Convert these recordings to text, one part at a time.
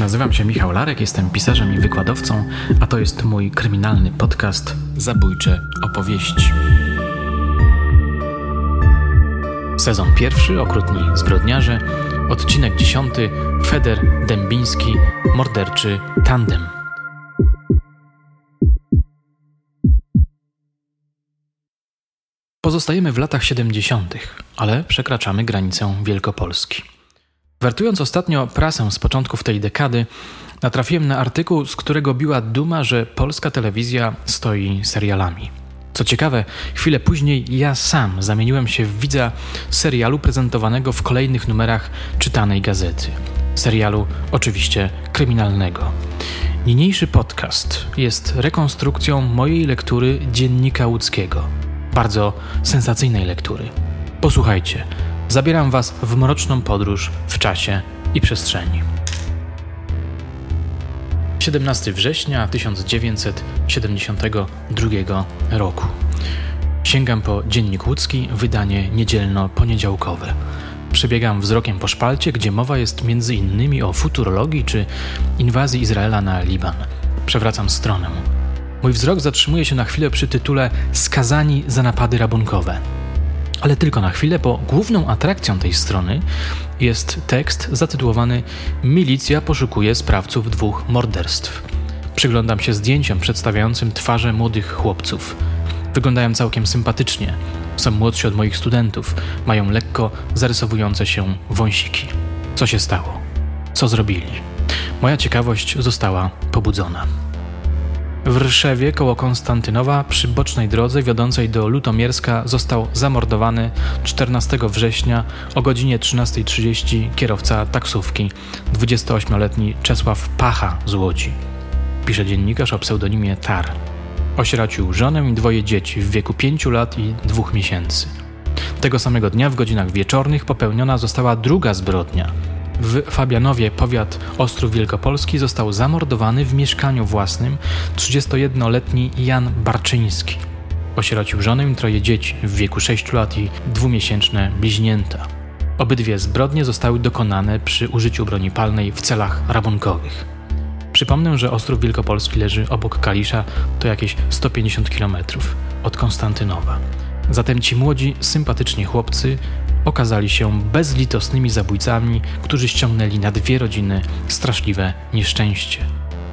Nazywam się Michał Larek, jestem pisarzem i wykładowcą, a to jest mój kryminalny podcast Zabójcze opowieści. Sezon pierwszy, okrutni zbrodniarze, odcinek dziesiąty, Feder Dębiński, morderczy tandem. Pozostajemy w latach 70., ale przekraczamy granicę Wielkopolski. Wertując ostatnio prasę z początków tej dekady, natrafiłem na artykuł, z którego biła duma, że polska telewizja stoi serialami. Co ciekawe, chwilę później ja sam zamieniłem się w widza serialu prezentowanego w kolejnych numerach czytanej gazety. Serialu oczywiście kryminalnego. Niniejszy podcast jest rekonstrukcją mojej lektury Dziennika Łódzkiego. Bardzo sensacyjnej lektury. Posłuchajcie, zabieram Was w mroczną podróż w czasie i przestrzeni. 17 września 1972 roku. Sięgam po Dziennik Łódzki, wydanie niedzielno-poniedziałkowe. Przebiegam wzrokiem po szpalcie, gdzie mowa jest między innymi o futurologii czy inwazji Izraela na Liban. Przewracam stronę. Mój wzrok zatrzymuje się na chwilę przy tytule Skazani za napady rabunkowe. Ale tylko na chwilę, bo główną atrakcją tej strony jest tekst zatytułowany Milicja poszukuje sprawców dwóch morderstw. Przyglądam się zdjęciom przedstawiającym twarze młodych chłopców. Wyglądają całkiem sympatycznie. Są młodsi od moich studentów, mają lekko zarysowujące się wąsiki. Co się stało? Co zrobili? Moja ciekawość została pobudzona. W Ryszewie koło Konstantynowa przy bocznej drodze wiodącej do Lutomierska został zamordowany 14 września o godzinie 13.30 kierowca taksówki 28-letni Czesław Pacha z Łodzi. Pisze dziennikarz o pseudonimie Tar. Osiracił żonę i dwoje dzieci w wieku 5 lat i 2 miesięcy. Tego samego dnia w godzinach wieczornych popełniona została druga zbrodnia – w Fabianowie, powiat Ostrów Wielkopolski, został zamordowany w mieszkaniu własnym 31-letni Jan Barczyński. Osierocił żonę i troje dzieci w wieku 6 lat i dwumiesięczne bliźnięta. Obydwie zbrodnie zostały dokonane przy użyciu broni palnej w celach rabunkowych. Przypomnę, że Ostrów Wielkopolski leży obok Kalisza, to jakieś 150 km od Konstantynowa. Zatem ci młodzi, sympatyczni chłopcy okazali się bezlitosnymi zabójcami, którzy ściągnęli na dwie rodziny straszliwe nieszczęście.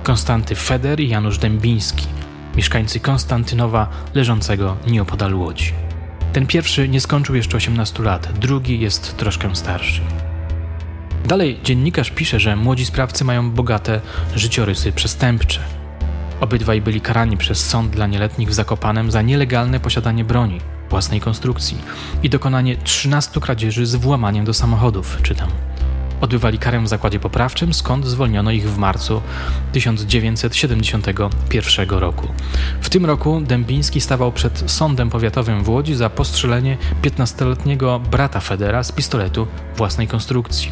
Konstanty Feder i Janusz Dębiński, mieszkańcy Konstantynowa leżącego nieopodal Łodzi. Ten pierwszy nie skończył jeszcze 18 lat, drugi jest troszkę starszy. Dalej dziennikarz pisze, że młodzi sprawcy mają bogate życiorysy przestępcze. Obydwaj byli karani przez sąd dla nieletnich w Zakopanem za nielegalne posiadanie broni własnej konstrukcji i dokonanie 13 kradzieży z włamaniem do samochodów, czytam. Odbywali karę w zakładzie poprawczym, skąd zwolniono ich w marcu 1971 roku. W tym roku Dębiński stawał przed sądem powiatowym w Łodzi za postrzelenie 15-letniego brata Federa z pistoletu własnej konstrukcji.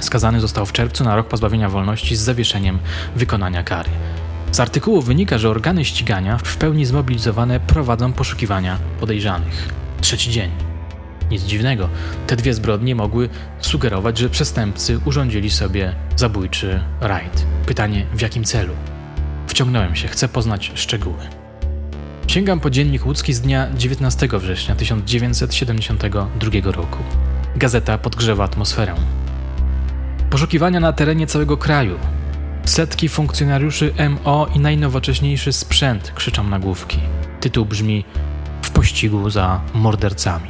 Skazany został w czerwcu na rok pozbawienia wolności z zawieszeniem wykonania kary. Z artykułu wynika, że organy ścigania w pełni zmobilizowane prowadzą poszukiwania podejrzanych. Trzeci dzień. Nic dziwnego, te dwie zbrodnie mogły sugerować, że przestępcy urządzili sobie zabójczy rajd. Pytanie w jakim celu? Wciągnąłem się, chcę poznać szczegóły. Sięgam po dziennik łódzki z dnia 19 września 1972 roku. Gazeta podgrzewa atmosferę. Poszukiwania na terenie całego kraju, Setki funkcjonariuszy MO i najnowocześniejszy sprzęt krzyczą nagłówki. Tytuł brzmi W pościgu za mordercami.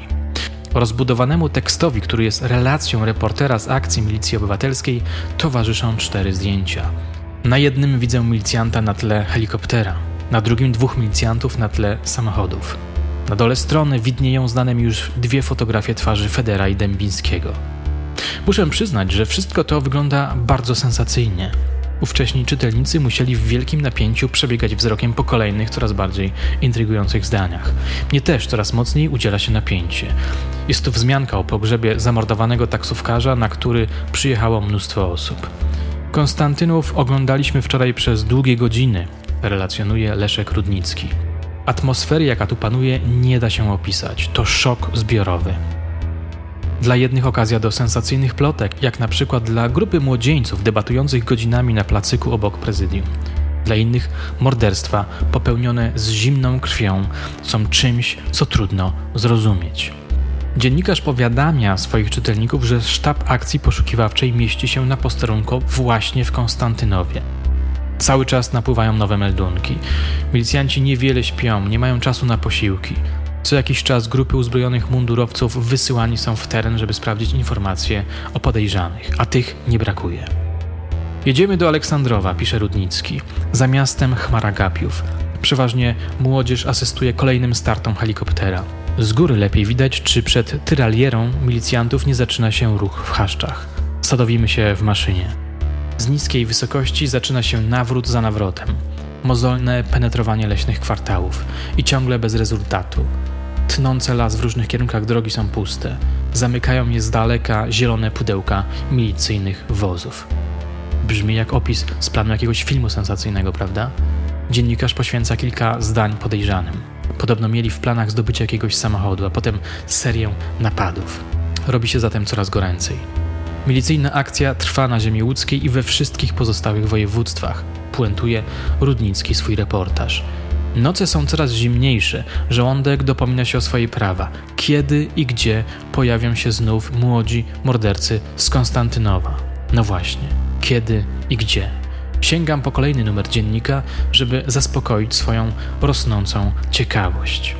Rozbudowanemu tekstowi, który jest relacją reportera z akcji Milicji Obywatelskiej, towarzyszą cztery zdjęcia. Na jednym widzę milicjanta na tle helikoptera, na drugim dwóch milicjantów na tle samochodów. Na dole strony widnieją znane mi już dwie fotografie twarzy Federa i Dębińskiego. Muszę przyznać, że wszystko to wygląda bardzo sensacyjnie. Ówcześni czytelnicy musieli w wielkim napięciu przebiegać wzrokiem po kolejnych, coraz bardziej intrygujących zdaniach. Mnie też coraz mocniej udziela się napięcie. Jest to wzmianka o pogrzebie zamordowanego taksówkarza, na który przyjechało mnóstwo osób. Konstantynów oglądaliśmy wczoraj przez długie godziny, relacjonuje Leszek Rudnicki. Atmosfery, jaka tu panuje, nie da się opisać. To szok zbiorowy. Dla jednych okazja do sensacyjnych plotek, jak na przykład dla grupy młodzieńców debatujących godzinami na placyku obok prezydium. Dla innych morderstwa popełnione z zimną krwią są czymś, co trudno zrozumieć. Dziennikarz powiadamia swoich czytelników, że sztab akcji poszukiwawczej mieści się na posterunku właśnie w Konstantynowie. Cały czas napływają nowe meldunki. Milicjanci niewiele śpią, nie mają czasu na posiłki. Co jakiś czas grupy uzbrojonych mundurowców wysyłani są w teren, żeby sprawdzić informacje o podejrzanych, a tych nie brakuje. Jedziemy do Aleksandrowa, pisze Rudnicki, za miastem Chmaragapiów. Przeważnie młodzież asystuje kolejnym startom helikoptera. Z góry lepiej widać, czy przed tyralierą milicjantów nie zaczyna się ruch w chaszczach. Sadowimy się w maszynie. Z niskiej wysokości zaczyna się nawrót za nawrotem. Mozolne penetrowanie leśnych kwartałów i ciągle bez rezultatu. Tnące las w różnych kierunkach drogi są puste. Zamykają je z daleka zielone pudełka milicyjnych wozów. Brzmi jak opis z planu jakiegoś filmu sensacyjnego, prawda? Dziennikarz poświęca kilka zdań podejrzanym. Podobno mieli w planach zdobycie jakiegoś samochodu, a potem serię napadów. Robi się zatem coraz goręcej. Milicyjna akcja trwa na ziemi łódzkiej i we wszystkich pozostałych województwach, puentuje Rudnicki swój reportaż. Noce są coraz zimniejsze, żołądek dopomina się o swoje prawa. Kiedy i gdzie pojawią się znów młodzi mordercy z Konstantynowa? No właśnie, kiedy i gdzie? Sięgam po kolejny numer dziennika, żeby zaspokoić swoją rosnącą ciekawość.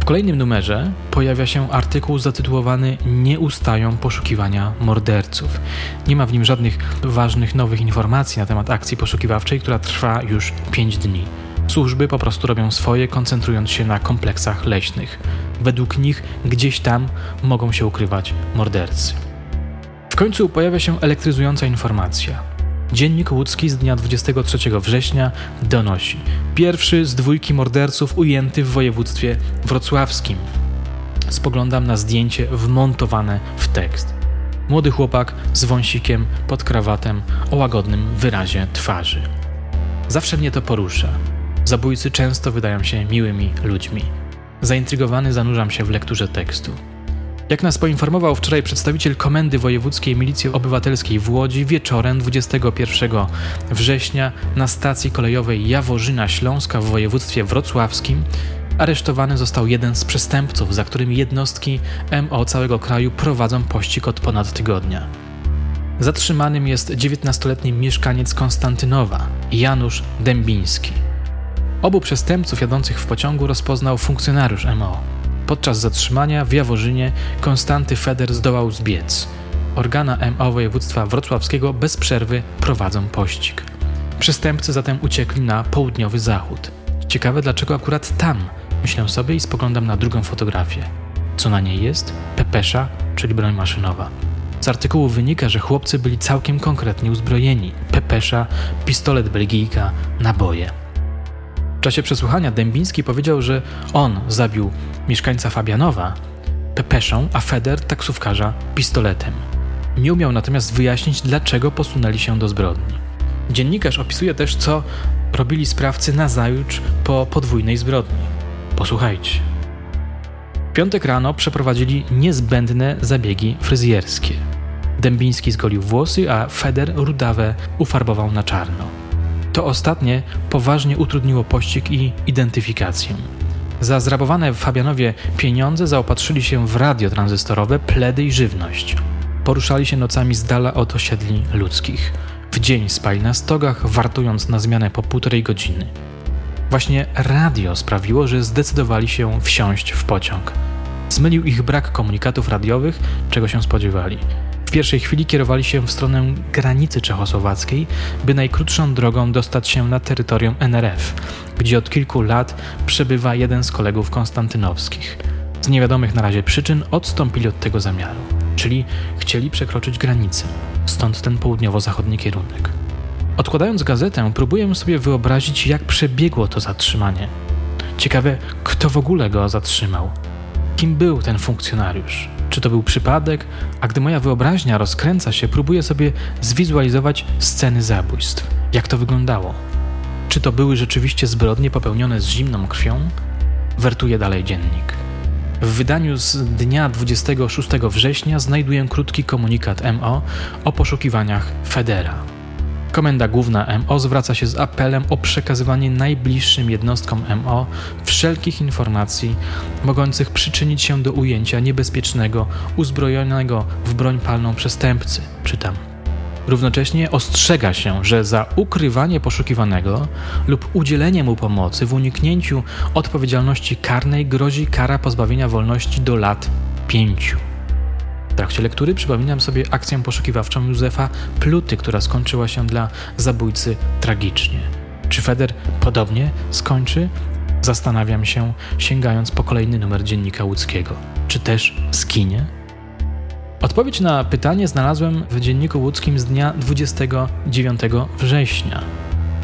W kolejnym numerze pojawia się artykuł zatytułowany Nie ustają poszukiwania morderców. Nie ma w nim żadnych ważnych nowych informacji na temat akcji poszukiwawczej, która trwa już 5 dni. Służby po prostu robią swoje, koncentrując się na kompleksach leśnych. Według nich gdzieś tam mogą się ukrywać mordercy. W końcu pojawia się elektryzująca informacja. Dziennik łódzki z dnia 23 września donosi: Pierwszy z dwójki morderców ujęty w województwie wrocławskim. Spoglądam na zdjęcie wmontowane w tekst. Młody chłopak z wąsikiem pod krawatem o łagodnym wyrazie twarzy. Zawsze mnie to porusza. Zabójcy często wydają się miłymi ludźmi. Zaintrygowany zanurzam się w lekturze tekstu. Jak nas poinformował wczoraj przedstawiciel Komendy Wojewódzkiej Milicji Obywatelskiej w Łodzi, wieczorem 21 września na stacji kolejowej Jaworzyna Śląska w województwie wrocławskim aresztowany został jeden z przestępców, za którymi jednostki MO całego kraju prowadzą pościg od ponad tygodnia. Zatrzymanym jest 19-letni mieszkaniec Konstantynowa, Janusz Dębiński. Obu przestępców jadących w pociągu rozpoznał funkcjonariusz MO. Podczas zatrzymania w Jaworzynie Konstanty Feder zdołał zbiec. Organa MO województwa wrocławskiego bez przerwy prowadzą pościg. Przestępcy zatem uciekli na południowy zachód. Ciekawe dlaczego akurat tam, myślę sobie i spoglądam na drugą fotografię. Co na niej jest? Pepesza, czyli broń maszynowa. Z artykułu wynika, że chłopcy byli całkiem konkretnie uzbrojeni. Pepesza, pistolet belgijka, naboje. W czasie przesłuchania Dębiński powiedział, że on zabił mieszkańca Fabianowa pepeszą, a Feder taksówkarza pistoletem. Nie umiał natomiast wyjaśnić, dlaczego posunęli się do zbrodni. Dziennikarz opisuje też, co robili sprawcy nazajutrz po podwójnej zbrodni. Posłuchajcie. W piątek rano przeprowadzili niezbędne zabiegi fryzjerskie. Dębiński zgolił włosy, a Feder rudawe ufarbował na czarno. To ostatnie poważnie utrudniło pościg i identyfikację. Za zrabowane Fabianowie pieniądze zaopatrzyli się w radio tranzystorowe, pledy i żywność. Poruszali się nocami z dala od osiedli ludzkich. W dzień spali na stogach, wartując na zmianę po półtorej godziny. Właśnie radio sprawiło, że zdecydowali się wsiąść w pociąg. Zmylił ich brak komunikatów radiowych, czego się spodziewali. W pierwszej chwili kierowali się w stronę granicy czechosłowackiej, by najkrótszą drogą dostać się na terytorium NRF, gdzie od kilku lat przebywa jeden z kolegów konstantynowskich. Z niewiadomych na razie przyczyn odstąpili od tego zamiaru, czyli chcieli przekroczyć granicę, stąd ten południowo-zachodni kierunek. Odkładając gazetę, próbuję sobie wyobrazić, jak przebiegło to zatrzymanie. Ciekawe, kto w ogóle go zatrzymał. Kim był ten funkcjonariusz? Czy to był przypadek? A gdy moja wyobraźnia rozkręca się, próbuję sobie zwizualizować sceny zabójstw. Jak to wyglądało? Czy to były rzeczywiście zbrodnie popełnione z zimną krwią? Wertuje dalej dziennik. W wydaniu z dnia 26 września znajduję krótki komunikat MO o poszukiwaniach Federa. Komenda Główna MO zwraca się z apelem o przekazywanie najbliższym jednostkom MO wszelkich informacji mogących przyczynić się do ujęcia niebezpiecznego, uzbrojonego w broń palną przestępcy. Czytam. Równocześnie ostrzega się, że za ukrywanie poszukiwanego lub udzielenie mu pomocy w uniknięciu odpowiedzialności karnej grozi kara pozbawienia wolności do lat pięciu. Trakcie lektury przypominam sobie akcję poszukiwawczą Józefa Pluty, która skończyła się dla zabójcy tragicznie. Czy Feder podobnie skończy? Zastanawiam się, sięgając po kolejny numer dziennika łódzkiego. Czy też skinie? Odpowiedź na pytanie znalazłem w dzienniku łódzkim z dnia 29 września.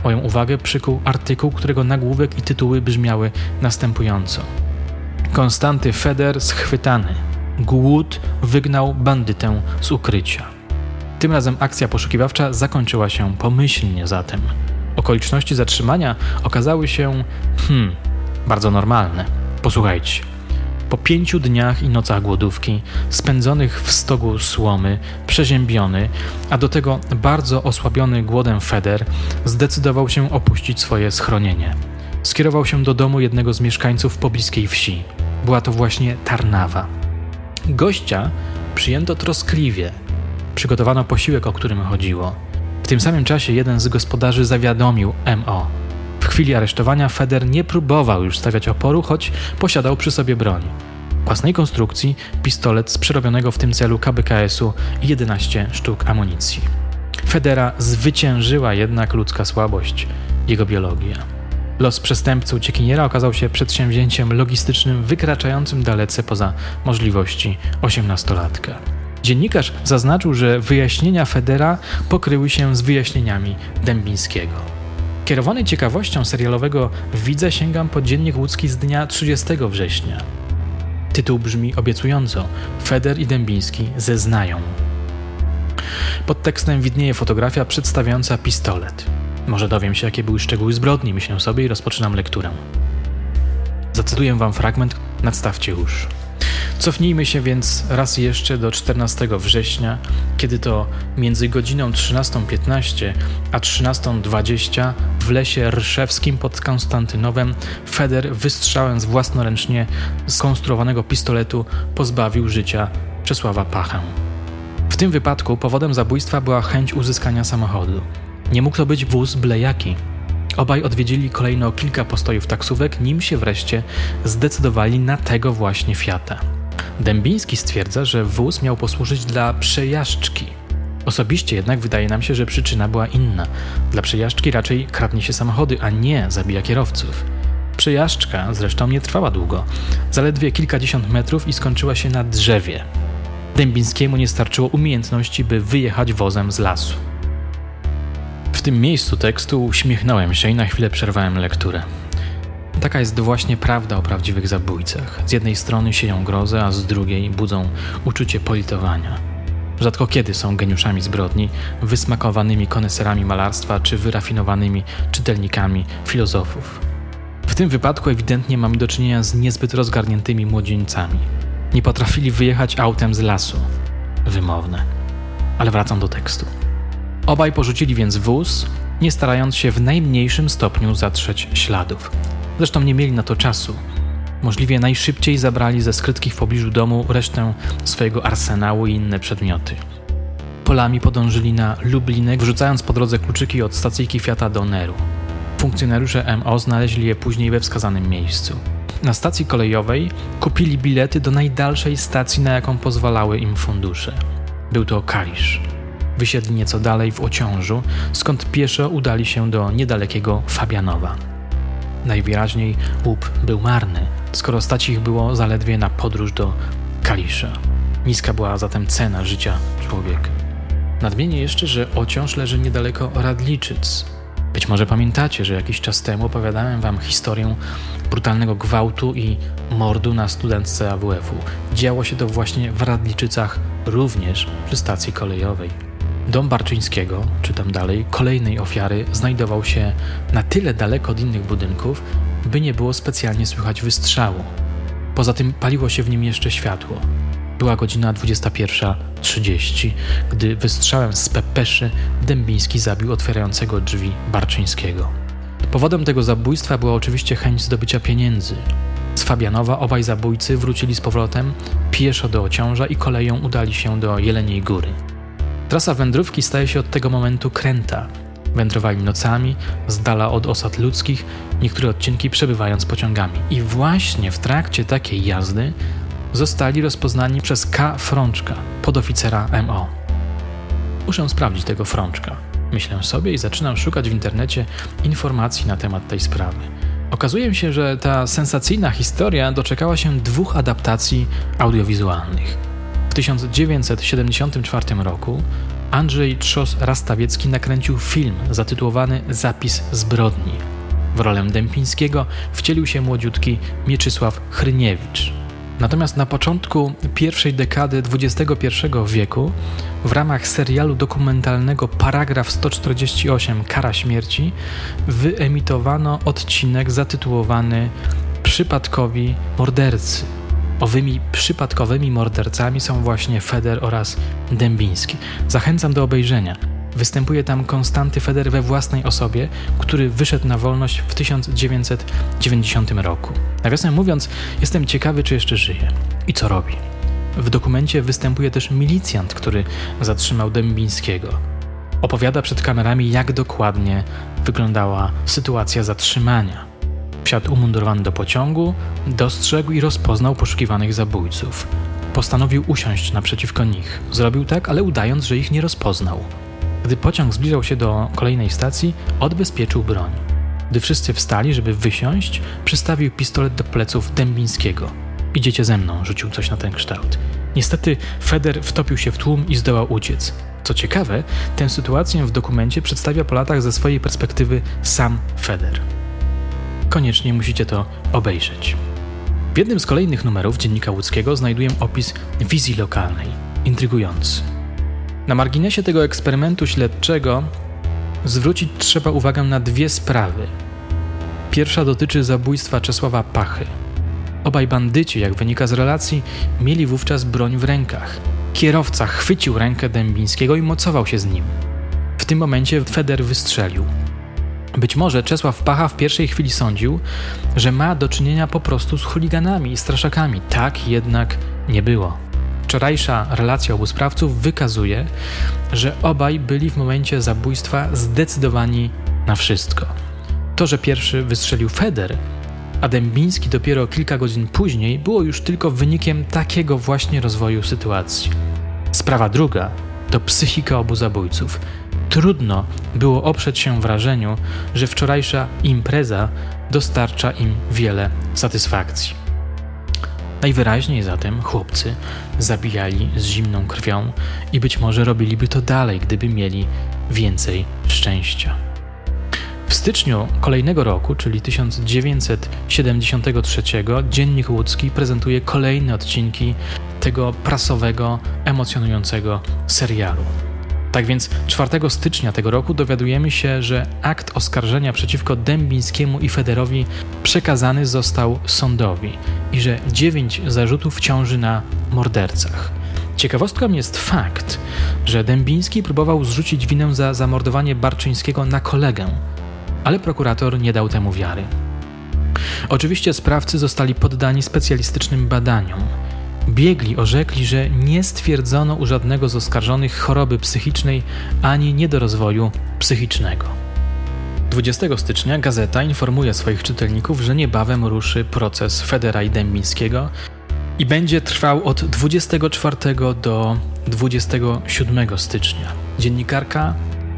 Moją uwagę przykuł artykuł, którego nagłówek i tytuły brzmiały następująco. Konstanty Feder schwytany. Głód wygnał bandytę z ukrycia. Tym razem akcja poszukiwawcza zakończyła się pomyślnie zatem. Okoliczności zatrzymania okazały się, hmm, bardzo normalne. Posłuchajcie. Po pięciu dniach i nocach głodówki, spędzonych w stogu słomy, przeziębiony, a do tego bardzo osłabiony głodem Feder, zdecydował się opuścić swoje schronienie. Skierował się do domu jednego z mieszkańców pobliskiej wsi. Była to właśnie Tarnawa. Gościa przyjęto troskliwie. Przygotowano posiłek, o którym chodziło. W tym samym czasie jeden z gospodarzy zawiadomił MO. W chwili aresztowania Feder nie próbował już stawiać oporu, choć posiadał przy sobie broń. Własnej konstrukcji, pistolet z przerobionego w tym celu KBKS-u i 11 sztuk amunicji. Federa zwyciężyła jednak ludzka słabość, jego biologia. Los przestępcy uciekiniera okazał się przedsięwzięciem logistycznym wykraczającym dalece poza możliwości osiemnastolatka. Dziennikarz zaznaczył, że wyjaśnienia Federa pokryły się z wyjaśnieniami Dębińskiego. Kierowany ciekawością serialowego Widzę sięgam po dziennik łódzki z dnia 30 września. Tytuł brzmi obiecująco: Feder i Dębiński zeznają. Pod tekstem widnieje fotografia przedstawiająca pistolet. Może dowiem się, jakie były szczegóły zbrodni, myślę sobie i rozpoczynam lekturę. Zacytuję wam fragment, nadstawcie już. Cofnijmy się więc raz jeszcze do 14 września, kiedy to między godziną 13.15 a 13.20 w lesie rszewskim pod Konstantynowem Feder wystrzałem z własnoręcznie skonstruowanego pistoletu pozbawił życia Czesława Pachę. W tym wypadku powodem zabójstwa była chęć uzyskania samochodu. Nie mógł to być wóz byle jaki. Obaj odwiedzili kolejno kilka postojów taksówek, nim się wreszcie zdecydowali na tego właśnie Fiata. Dębiński stwierdza, że wóz miał posłużyć dla przejażdżki. Osobiście jednak wydaje nam się, że przyczyna była inna. Dla przejażdżki raczej kradnie się samochody, a nie zabija kierowców. Przejażdżka zresztą nie trwała długo. Zaledwie kilkadziesiąt metrów i skończyła się na drzewie. Dębińskiemu nie starczyło umiejętności, by wyjechać wozem z lasu. Tym miejscu tekstu uśmiechnąłem się i na chwilę przerwałem lekturę. Taka jest właśnie prawda o prawdziwych zabójcach. Z jednej strony sieją grozę, a z drugiej budzą uczucie politowania. Rzadko kiedy są geniuszami zbrodni, wysmakowanymi koneserami malarstwa czy wyrafinowanymi czytelnikami filozofów. W tym wypadku ewidentnie mamy do czynienia z niezbyt rozgarniętymi młodzieńcami. Nie potrafili wyjechać autem z lasu. Wymowne. Ale wracam do tekstu. Obaj porzucili więc wóz, nie starając się w najmniejszym stopniu zatrzeć śladów. Zresztą nie mieli na to czasu. Możliwie najszybciej zabrali ze skrytki w pobliżu domu resztę swojego arsenału i inne przedmioty. Polami podążyli na Lublinek, wrzucając po drodze kluczyki od stacyjki Fiata do Neru. Funkcjonariusze MO znaleźli je później we wskazanym miejscu. Na stacji kolejowej kupili bilety do najdalszej stacji, na jaką pozwalały im fundusze. Był to Kalisz. Wysiedli nieco dalej w Ociążu, skąd pieszo udali się do niedalekiego Fabianowa. Najwyraźniej łup był marny, skoro stać ich było zaledwie na podróż do Kalisza. Niska była zatem cena życia człowieka. Nadmienię jeszcze, że Ociąż leży niedaleko Radliczyc. Być może pamiętacie, że jakiś czas temu opowiadałem wam historię brutalnego gwałtu i mordu na studentce AWF-u. Działo się to właśnie w Radliczycach, również przy stacji kolejowej. Dom Barczyńskiego, czytam dalej, kolejnej ofiary, znajdował się na tyle daleko od innych budynków, by nie było specjalnie słychać wystrzału. Poza tym paliło się w nim jeszcze światło. Była godzina 21.30, gdy wystrzałem z pepeszy Dębiński zabił otwierającego drzwi Barczyńskiego. Powodem tego zabójstwa była oczywiście chęć zdobycia pieniędzy. Z Fabianowa obaj zabójcy wrócili z powrotem pieszo do Ociąża i koleją udali się do Jeleniej Góry. Trasa wędrówki staje się od tego momentu kręta. Wędrowali nocami, z dala od osad ludzkich, niektóre odcinki przebywając pociągami. I właśnie w trakcie takiej jazdy zostali rozpoznani przez K. Frączka, podoficera MO. Muszę sprawdzić tego Frączka. Myślę sobie i zaczynam szukać w internecie informacji na temat tej sprawy. Okazuje się, że ta sensacyjna historia doczekała się dwóch adaptacji audiowizualnych. W 1974 roku Andrzej Trzos-Rastawiecki nakręcił film zatytułowany Zapis zbrodni. W rolę Dępińskiego wcielił się młodziutki Mieczysław Chryniewicz. Natomiast na początku pierwszej dekady XXI wieku w ramach serialu dokumentalnego Paragraf 148 Kara śmierci wyemitowano odcinek zatytułowany Przypadkowi mordercy. Owymi przypadkowymi mordercami są właśnie Feder oraz Dębiński. Zachęcam do obejrzenia. Występuje tam Konstanty Feder we własnej osobie, który wyszedł na wolność w 1990 roku. Nawiasem mówiąc, jestem ciekawy, czy jeszcze żyje i co robi. W dokumencie występuje też milicjant, który zatrzymał Dębińskiego. Opowiada przed kamerami, jak dokładnie wyglądała sytuacja zatrzymania. Wsiadł umundurowany do pociągu, dostrzegł i rozpoznał poszukiwanych zabójców. Postanowił usiąść naprzeciwko nich. Zrobił tak, ale udając, że ich nie rozpoznał. Gdy pociąg zbliżał się do kolejnej stacji, odbezpieczył broń. Gdy wszyscy wstali, żeby wysiąść, przystawił pistolet do pleców Dębińskiego. Idziecie ze mną, rzucił coś na ten kształt. Niestety Feder wtopił się w tłum i zdołał uciec. Co ciekawe, tę sytuację w dokumencie przedstawia po latach ze swojej perspektywy sam Feder. Koniecznie musicie to obejrzeć. W jednym z kolejnych numerów Dziennika Łódzkiego znajduję opis wizji lokalnej. Intrygujący. Na marginesie tego eksperymentu śledczego zwrócić trzeba uwagę na dwie sprawy. Pierwsza dotyczy zabójstwa Czesława Pachy. Obaj bandyci, jak wynika z relacji, mieli wówczas broń w rękach. Kierowca chwycił rękę Dębińskiego i mocował się z nim. W tym momencie Feder wystrzelił. Być może Czesław Pacha w pierwszej chwili sądził, że ma do czynienia po prostu z chuliganami i straszakami. Tak jednak nie było. Wczorajsza relacja obu sprawców wykazuje, że obaj byli w momencie zabójstwa zdecydowani na wszystko. To, że pierwszy wystrzelił Feder, a Dębiński dopiero kilka godzin później, było już tylko wynikiem takiego właśnie rozwoju sytuacji. Sprawa druga to psychika obu zabójców. Trudno było oprzeć się wrażeniu, że wczorajsza impreza dostarcza im wiele satysfakcji. Najwyraźniej zatem chłopcy zabijali z zimną krwią i być może robiliby to dalej, gdyby mieli więcej szczęścia. W styczniu kolejnego roku, czyli 1973, Dziennik Łódzki prezentuje kolejne odcinki tego prasowego, emocjonującego serialu. Tak więc 4 stycznia tego roku dowiadujemy się, że akt oskarżenia przeciwko Dębińskiemu i Federowi przekazany został sądowi i że 9 zarzutów ciąży na mordercach. Ciekawostką jest fakt, że Dębiński próbował zrzucić winę za zamordowanie Barczyńskiego na kolegę, ale prokurator nie dał temu wiary. Oczywiście sprawcy zostali poddani specjalistycznym badaniom. Biegli orzekli, że nie stwierdzono u żadnego z oskarżonych choroby psychicznej ani niedorozwoju psychicznego. 20 stycznia gazeta informuje swoich czytelników, że niebawem ruszy proces Federa i Dębińskiego i będzie trwał od 24 do 27 stycznia. Dziennikarka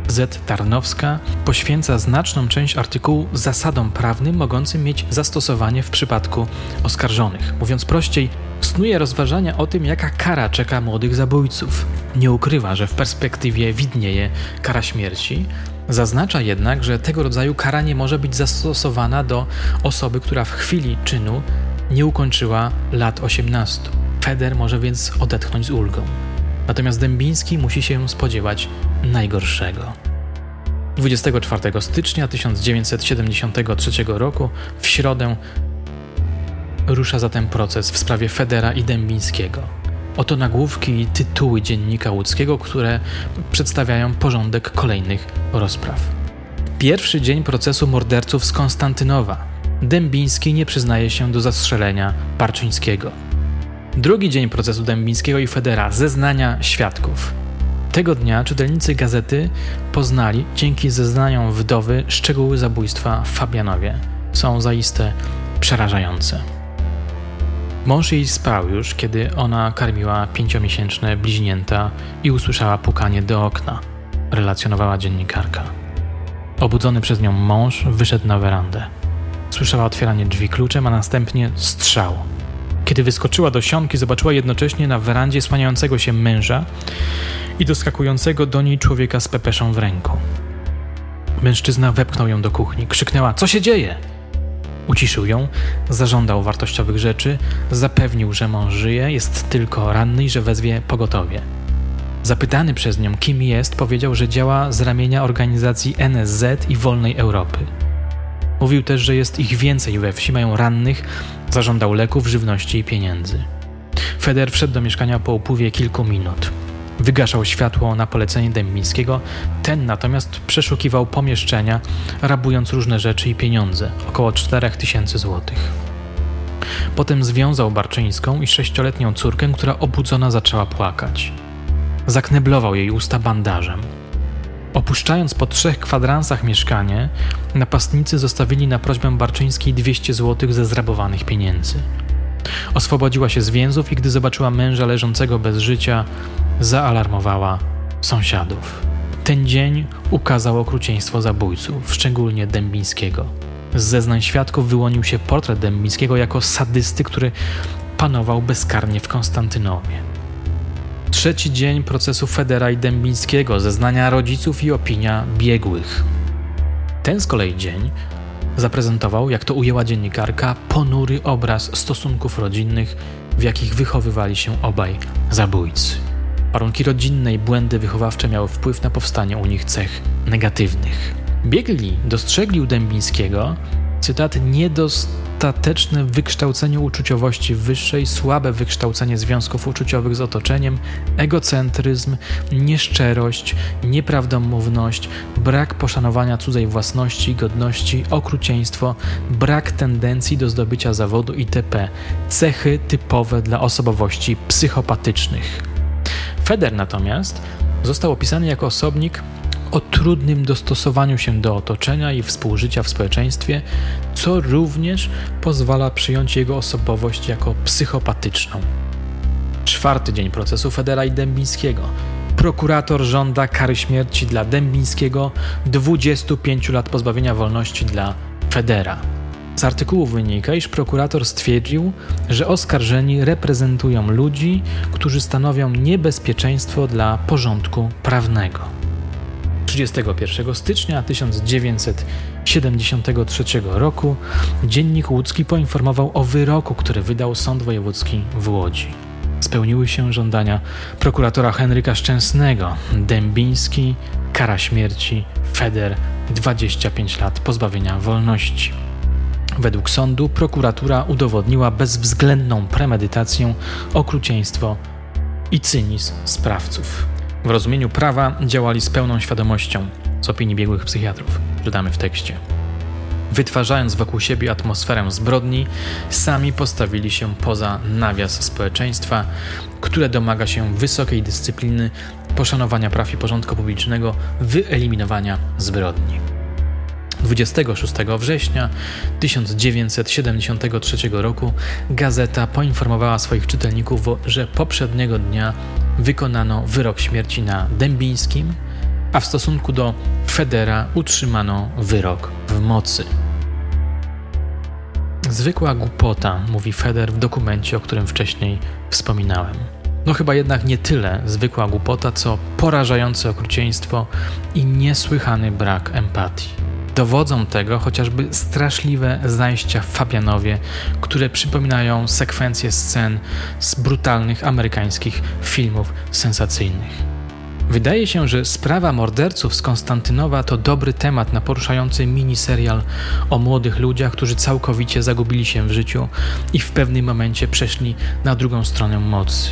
Z. Tarnowska poświęca znaczną część artykułu zasadom prawnym mogącym mieć zastosowanie w przypadku oskarżonych. Mówiąc prościej, snuje rozważania o tym, jaka kara czeka młodych zabójców. Nie ukrywa, że w perspektywie widnieje kara śmierci. Zaznacza jednak, że tego rodzaju kara nie może być zastosowana do osoby, która w chwili czynu nie ukończyła lat 18. Feder może więc odetchnąć z ulgą. Natomiast Dębiński musi się spodziewać najgorszego. 24 stycznia 1973 roku, w środę, Rusza zatem proces w sprawie Federa i Dębińskiego. Oto nagłówki i tytuły dziennika łódzkiego, które przedstawiają porządek kolejnych rozpraw. Pierwszy dzień procesu morderców z Konstantynowa. Dębiński nie przyznaje się do zastrzelenia Barczyńskiego. Drugi dzień procesu Dębińskiego i Federa. Zeznania świadków. Tego dnia czytelnicy gazety poznali dzięki zeznaniom wdowy szczegóły zabójstwa w Fabianowie. Są zaiste przerażające. Mąż jej spał już, kiedy ona karmiła pięciomiesięczne bliźnięta i usłyszała pukanie do okna, relacjonowała dziennikarka. Obudzony przez nią mąż wyszedł na werandę. Słyszała otwieranie drzwi kluczem, a następnie strzał. Kiedy wyskoczyła do sionki, zobaczyła jednocześnie na werandzie słaniającego się męża i doskakującego do niej człowieka z pepeszą w ręku. Mężczyzna wepchnął ją do kuchni, krzyknęła: Co się dzieje? Uciszył ją, zażądał wartościowych rzeczy, zapewnił, że mąż żyje, jest tylko ranny i że wezwie pogotowie. Zapytany przez nią, kim jest, powiedział, że działa z ramienia organizacji NSZ i Wolnej Europy. Mówił też, że jest ich więcej we wsi, mają rannych, zażądał leków, żywności i pieniędzy. Feder wszedł do mieszkania po upływie kilku minut. Wygaszał światło na polecenie Dębińskiego, ten natomiast przeszukiwał pomieszczenia, rabując różne rzeczy i pieniądze, około 4000 złotych. Potem związał Barczyńską i sześcioletnią córkę, która obudzona zaczęła płakać. Zakneblował jej usta bandażem. Opuszczając po trzech kwadransach mieszkanie, napastnicy zostawili na prośbę Barczyńskiej 200 złotych ze zrabowanych pieniędzy. Oswobodziła się z więzów i gdy zobaczyła męża leżącego bez życia, zaalarmowała sąsiadów. Ten dzień ukazał okrucieństwo zabójców, szczególnie Dębińskiego. Z zeznań świadków wyłonił się portret Dębińskiego jako sadysty, który panował bezkarnie w Konstantynowie. Trzeci dzień procesu Federa i Dębińskiego, zeznania rodziców i opinia biegłych. Ten z kolei dzień zaprezentował, jak to ujęła dziennikarka, ponury obraz stosunków rodzinnych, w jakich wychowywali się obaj zabójcy. Warunki rodzinne i błędy wychowawcze miały wpływ na powstanie u nich cech negatywnych. Biegli dostrzegli u Dębińskiego, cytat, niedostateczne wykształcenie uczuciowości wyższej, słabe wykształcenie związków uczuciowych z otoczeniem, egocentryzm, nieszczerość, nieprawdomówność, brak poszanowania cudzej własności, godności, okrucieństwo, brak tendencji do zdobycia zawodu itp. Cechy typowe dla osobowości psychopatycznych. Feder natomiast został opisany jako osobnik o trudnym dostosowaniu się do otoczenia i współżycia w społeczeństwie, co również pozwala przyjąć jego osobowość jako psychopatyczną. Czwarty dzień procesu Federa i Dębińskiego. Prokurator żąda kary śmierci dla Dębińskiego, 25 lat pozbawienia wolności dla Federa. Z artykułu wynika, iż prokurator stwierdził, że oskarżeni reprezentują ludzi, którzy stanowią niebezpieczeństwo dla porządku prawnego. 31 stycznia 1973 roku Dziennik Łódzki poinformował o wyroku, który wydał Sąd Wojewódzki w Łodzi. Spełniły się żądania prokuratora Henryka Szczęsnego, Dębiński, kara śmierci, Feder 25 lat pozbawienia wolności. Według sądu prokuratura udowodniła bezwzględną premedytację, okrucieństwo i cynizm sprawców. W rozumieniu prawa działali z pełną świadomością, z opinii biegłych psychiatrów, czytamy w tekście. Wytwarzając wokół siebie atmosferę zbrodni, sami postawili się poza nawias społeczeństwa, które domaga się wysokiej dyscypliny, poszanowania praw i porządku publicznego, wyeliminowania zbrodni. 26 września 1973 roku gazeta poinformowała swoich czytelników, że poprzedniego dnia wykonano wyrok śmierci na Dębińskim, a w stosunku do Federa utrzymano wyrok w mocy. Zwykła głupota, mówi Feder w dokumencie, o którym wcześniej wspominałem. No chyba jednak nie tyle zwykła głupota, co porażające okrucieństwo i niesłychany brak empatii. Dowodzą tego chociażby straszliwe zajścia w Fabianowie, które przypominają sekwencje scen z brutalnych amerykańskich filmów sensacyjnych. Wydaje się, że sprawa morderców z Konstantynowa to dobry temat na poruszający miniserial o młodych ludziach, którzy całkowicie zagubili się w życiu i w pewnym momencie przeszli na drugą stronę mocy.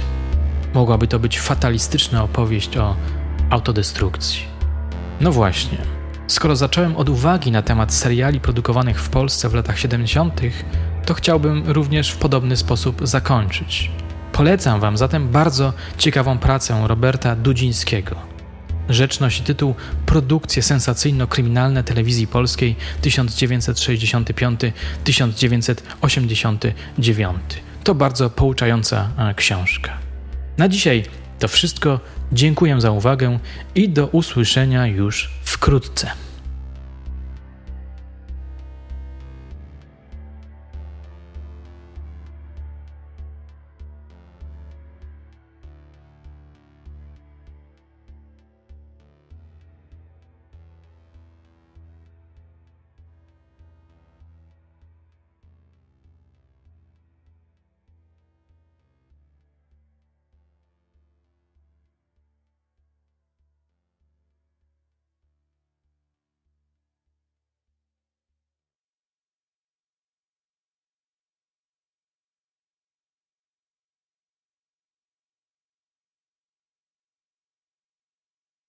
Mogłaby to być fatalistyczna opowieść o autodestrukcji. No właśnie. Skoro zacząłem od uwagi na temat seriali produkowanych w Polsce w latach 70., to chciałbym również w podobny sposób zakończyć. Polecam Wam zatem bardzo ciekawą pracę Roberta Dudzińskiego. Rzecz nosi tytuł Produkcje sensacyjno-kryminalne telewizji polskiej 1965-1989. To bardzo pouczająca e, książka. Na dzisiaj to wszystko. Dziękuję za uwagę i do usłyszenia już wkrótce.